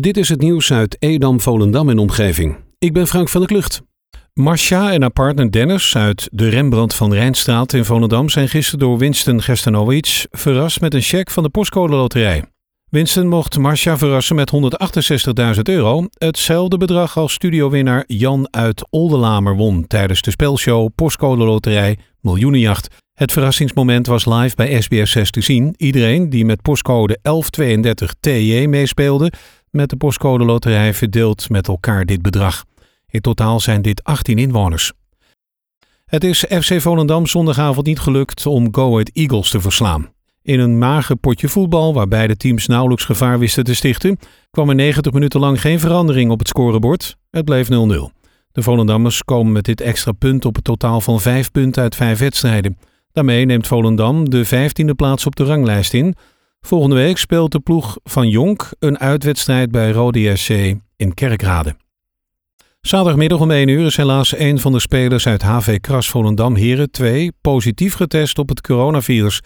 Dit is het nieuws uit Edam, Volendam en omgeving. Ik ben Frank van der Klucht. Marcia en haar partner Dennis uit de Rembrandt van Rijnstraat in Volendam zijn gisteren door Winston Gerstanovic verrast met een cheque van de postcode loterij. Winston mocht Marcia verrassen met 168.000 euro, hetzelfde bedrag als studiowinnaar Jan uit Oldelamer won tijdens de spelshow Postcode Loterij Miljoenenjacht. Het verrassingsmoment was live bij SBS 6 te zien. Iedereen die met postcode 1132 TJ meespeelde, met de postcode loterij verdeelt met elkaar dit bedrag. In totaal zijn dit 18 inwoners. Het is FC Volendam zondagavond niet gelukt om Go Ahead Eagles te verslaan. In een mager potje voetbal, waar beide teams nauwelijks gevaar wisten te stichten, kwam er 90 minuten lang geen verandering op het scorebord. Het bleef 0-0. De Volendammers komen met dit extra punt op het totaal van 5 punten uit 5 wedstrijden. Daarmee neemt Volendam de 15e plaats op de ranglijst in. Volgende week speelt de ploeg van Jonk een uitwedstrijd bij Rode SC in Kerkrade. Zaterdagmiddag om 1 uur is helaas een van de spelers uit HV Kras Volendam Heren 2 positief getest op het coronavirus.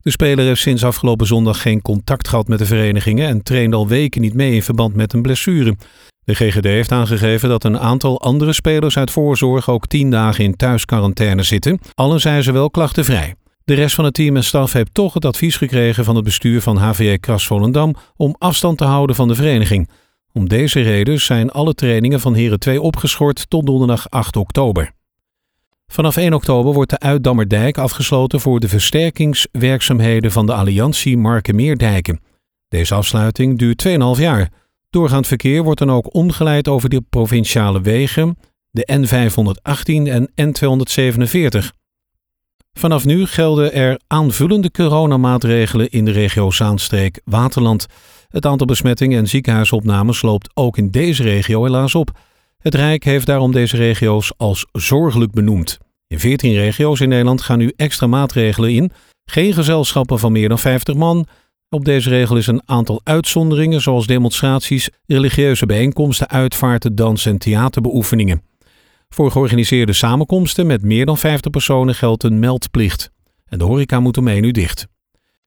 De speler heeft sinds afgelopen zondag geen contact gehad met de verenigingen en traint al weken niet mee in verband met een blessure. De GGD heeft aangegeven dat een aantal andere spelers uit voorzorg ook 10 dagen in thuisquarantaine zitten. Allen zijn ze wel klachtenvrij. De rest van het team en staf heeft toch het advies gekregen van het bestuur van HVE Kras Volendam om afstand te houden van de vereniging. Om deze reden zijn alle trainingen van Heren 2 opgeschort tot donderdag 8 oktober. Vanaf 1 oktober wordt de Uitdammerdijk afgesloten voor de versterkingswerkzaamheden van de Alliantie Markenmeerdijken. Deze afsluiting duurt 2,5 jaar. Doorgaand verkeer wordt dan ook omgeleid over de provinciale wegen, de N518 en N247. Vanaf nu gelden er aanvullende coronamaatregelen in de regio Zaanstreek-Waterland. Het aantal besmettingen en ziekenhuisopnames loopt ook in deze regio helaas op. Het Rijk heeft daarom deze regio's als zorgelijk benoemd. In 14 regio's in Nederland gaan nu extra maatregelen in. Geen gezelschappen van meer dan 50 man. Op deze regel is een aantal uitzonderingen, zoals demonstraties, religieuze bijeenkomsten, uitvaarten, dans- en theaterbeoefeningen. Voor georganiseerde samenkomsten met meer dan 50 personen geldt een meldplicht. En de horeca moet om 1 uur dicht.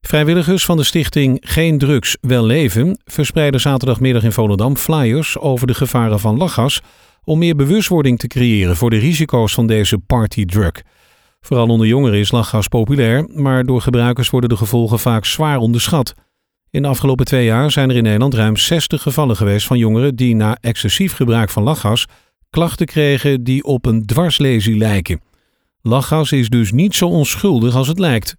Vrijwilligers van de stichting Geen Drugs, Wel Leven verspreiden zaterdagmiddag in Volendam flyers over de gevaren van lachgas om meer bewustwording te creëren voor de risico's van deze partydrug. Vooral onder jongeren is lachgas populair, maar door gebruikers worden de gevolgen vaak zwaar onderschat. In de afgelopen twee jaar zijn er in Nederland ruim 60 gevallen geweest van jongeren die na excessief gebruik van lachgas klachten kregen die op een dwarslesie lijken. Lachgas is dus niet zo onschuldig als het lijkt.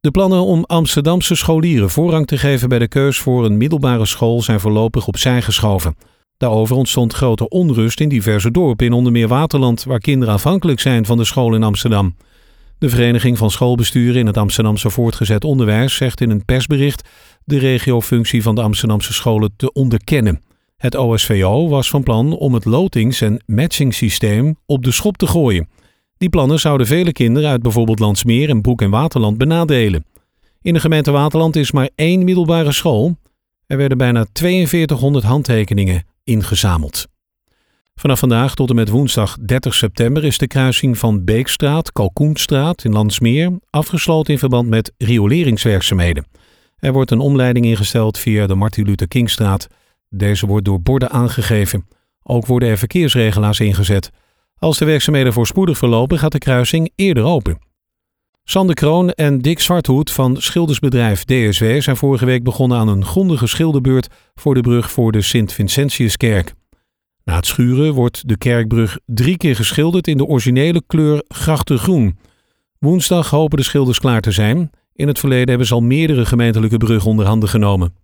De plannen om Amsterdamse scholieren voorrang te geven bij de keus voor een middelbare school zijn voorlopig opzij geschoven. Daarover ontstond grote onrust in diverse dorpen in onder meer Waterland, waar kinderen afhankelijk zijn van de school in Amsterdam. De Vereniging van Schoolbesturen in het Amsterdamse voortgezet onderwijs zegt in een persbericht de regiofunctie van de Amsterdamse scholen te onderkennen. Het OSVO was van plan om het lotings- en matchingsysteem op de schop te gooien. Die plannen zouden vele kinderen uit bijvoorbeeld Landsmeer en Broek en Waterland benadelen. In de gemeente Waterland is maar één middelbare school. Er werden bijna 4200 handtekeningen ingezameld. Vanaf vandaag tot en met woensdag 30 september is de kruising van Beekstraat, Kalkoenstraat in Landsmeer afgesloten in verband met rioleringswerkzaamheden. Er wordt een omleiding ingesteld via de Martin Luther Kingstraat. Deze wordt door borden aangegeven. Ook worden er verkeersregelaars ingezet. Als de werkzaamheden voorspoedig verlopen, gaat de kruising eerder open. Sander Kroon en Dick Zwarthoed van schildersbedrijf DSW zijn vorige week begonnen aan een grondige schilderbeurt voor de brug voor de Sint-Vincentiuskerk. Na het schuren wordt de kerkbrug drie keer geschilderd in de originele kleur grachtengroen. Woensdag hopen de schilders klaar te zijn. In het verleden hebben ze al meerdere gemeentelijke bruggen onder handen genomen.